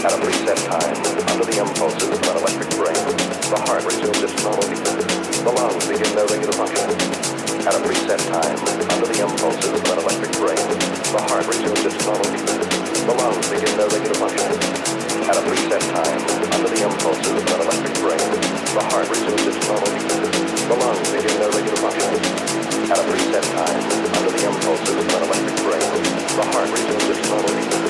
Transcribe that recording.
At a preset time, under the impulses of an electric brain, the heart resumes its normal beat. The lungs begin their regular functioning. At a preset time, under the impulses of an electric brain, the heart resumes its normal beat. The lungs begin their regular functioning. At a preset time, under the impulses of an electric brain, the heart resumes its normal beat. The lungs begin their regular functioning. At a preset time, under the impulses of an electric brain, the heart resumes its normal beat.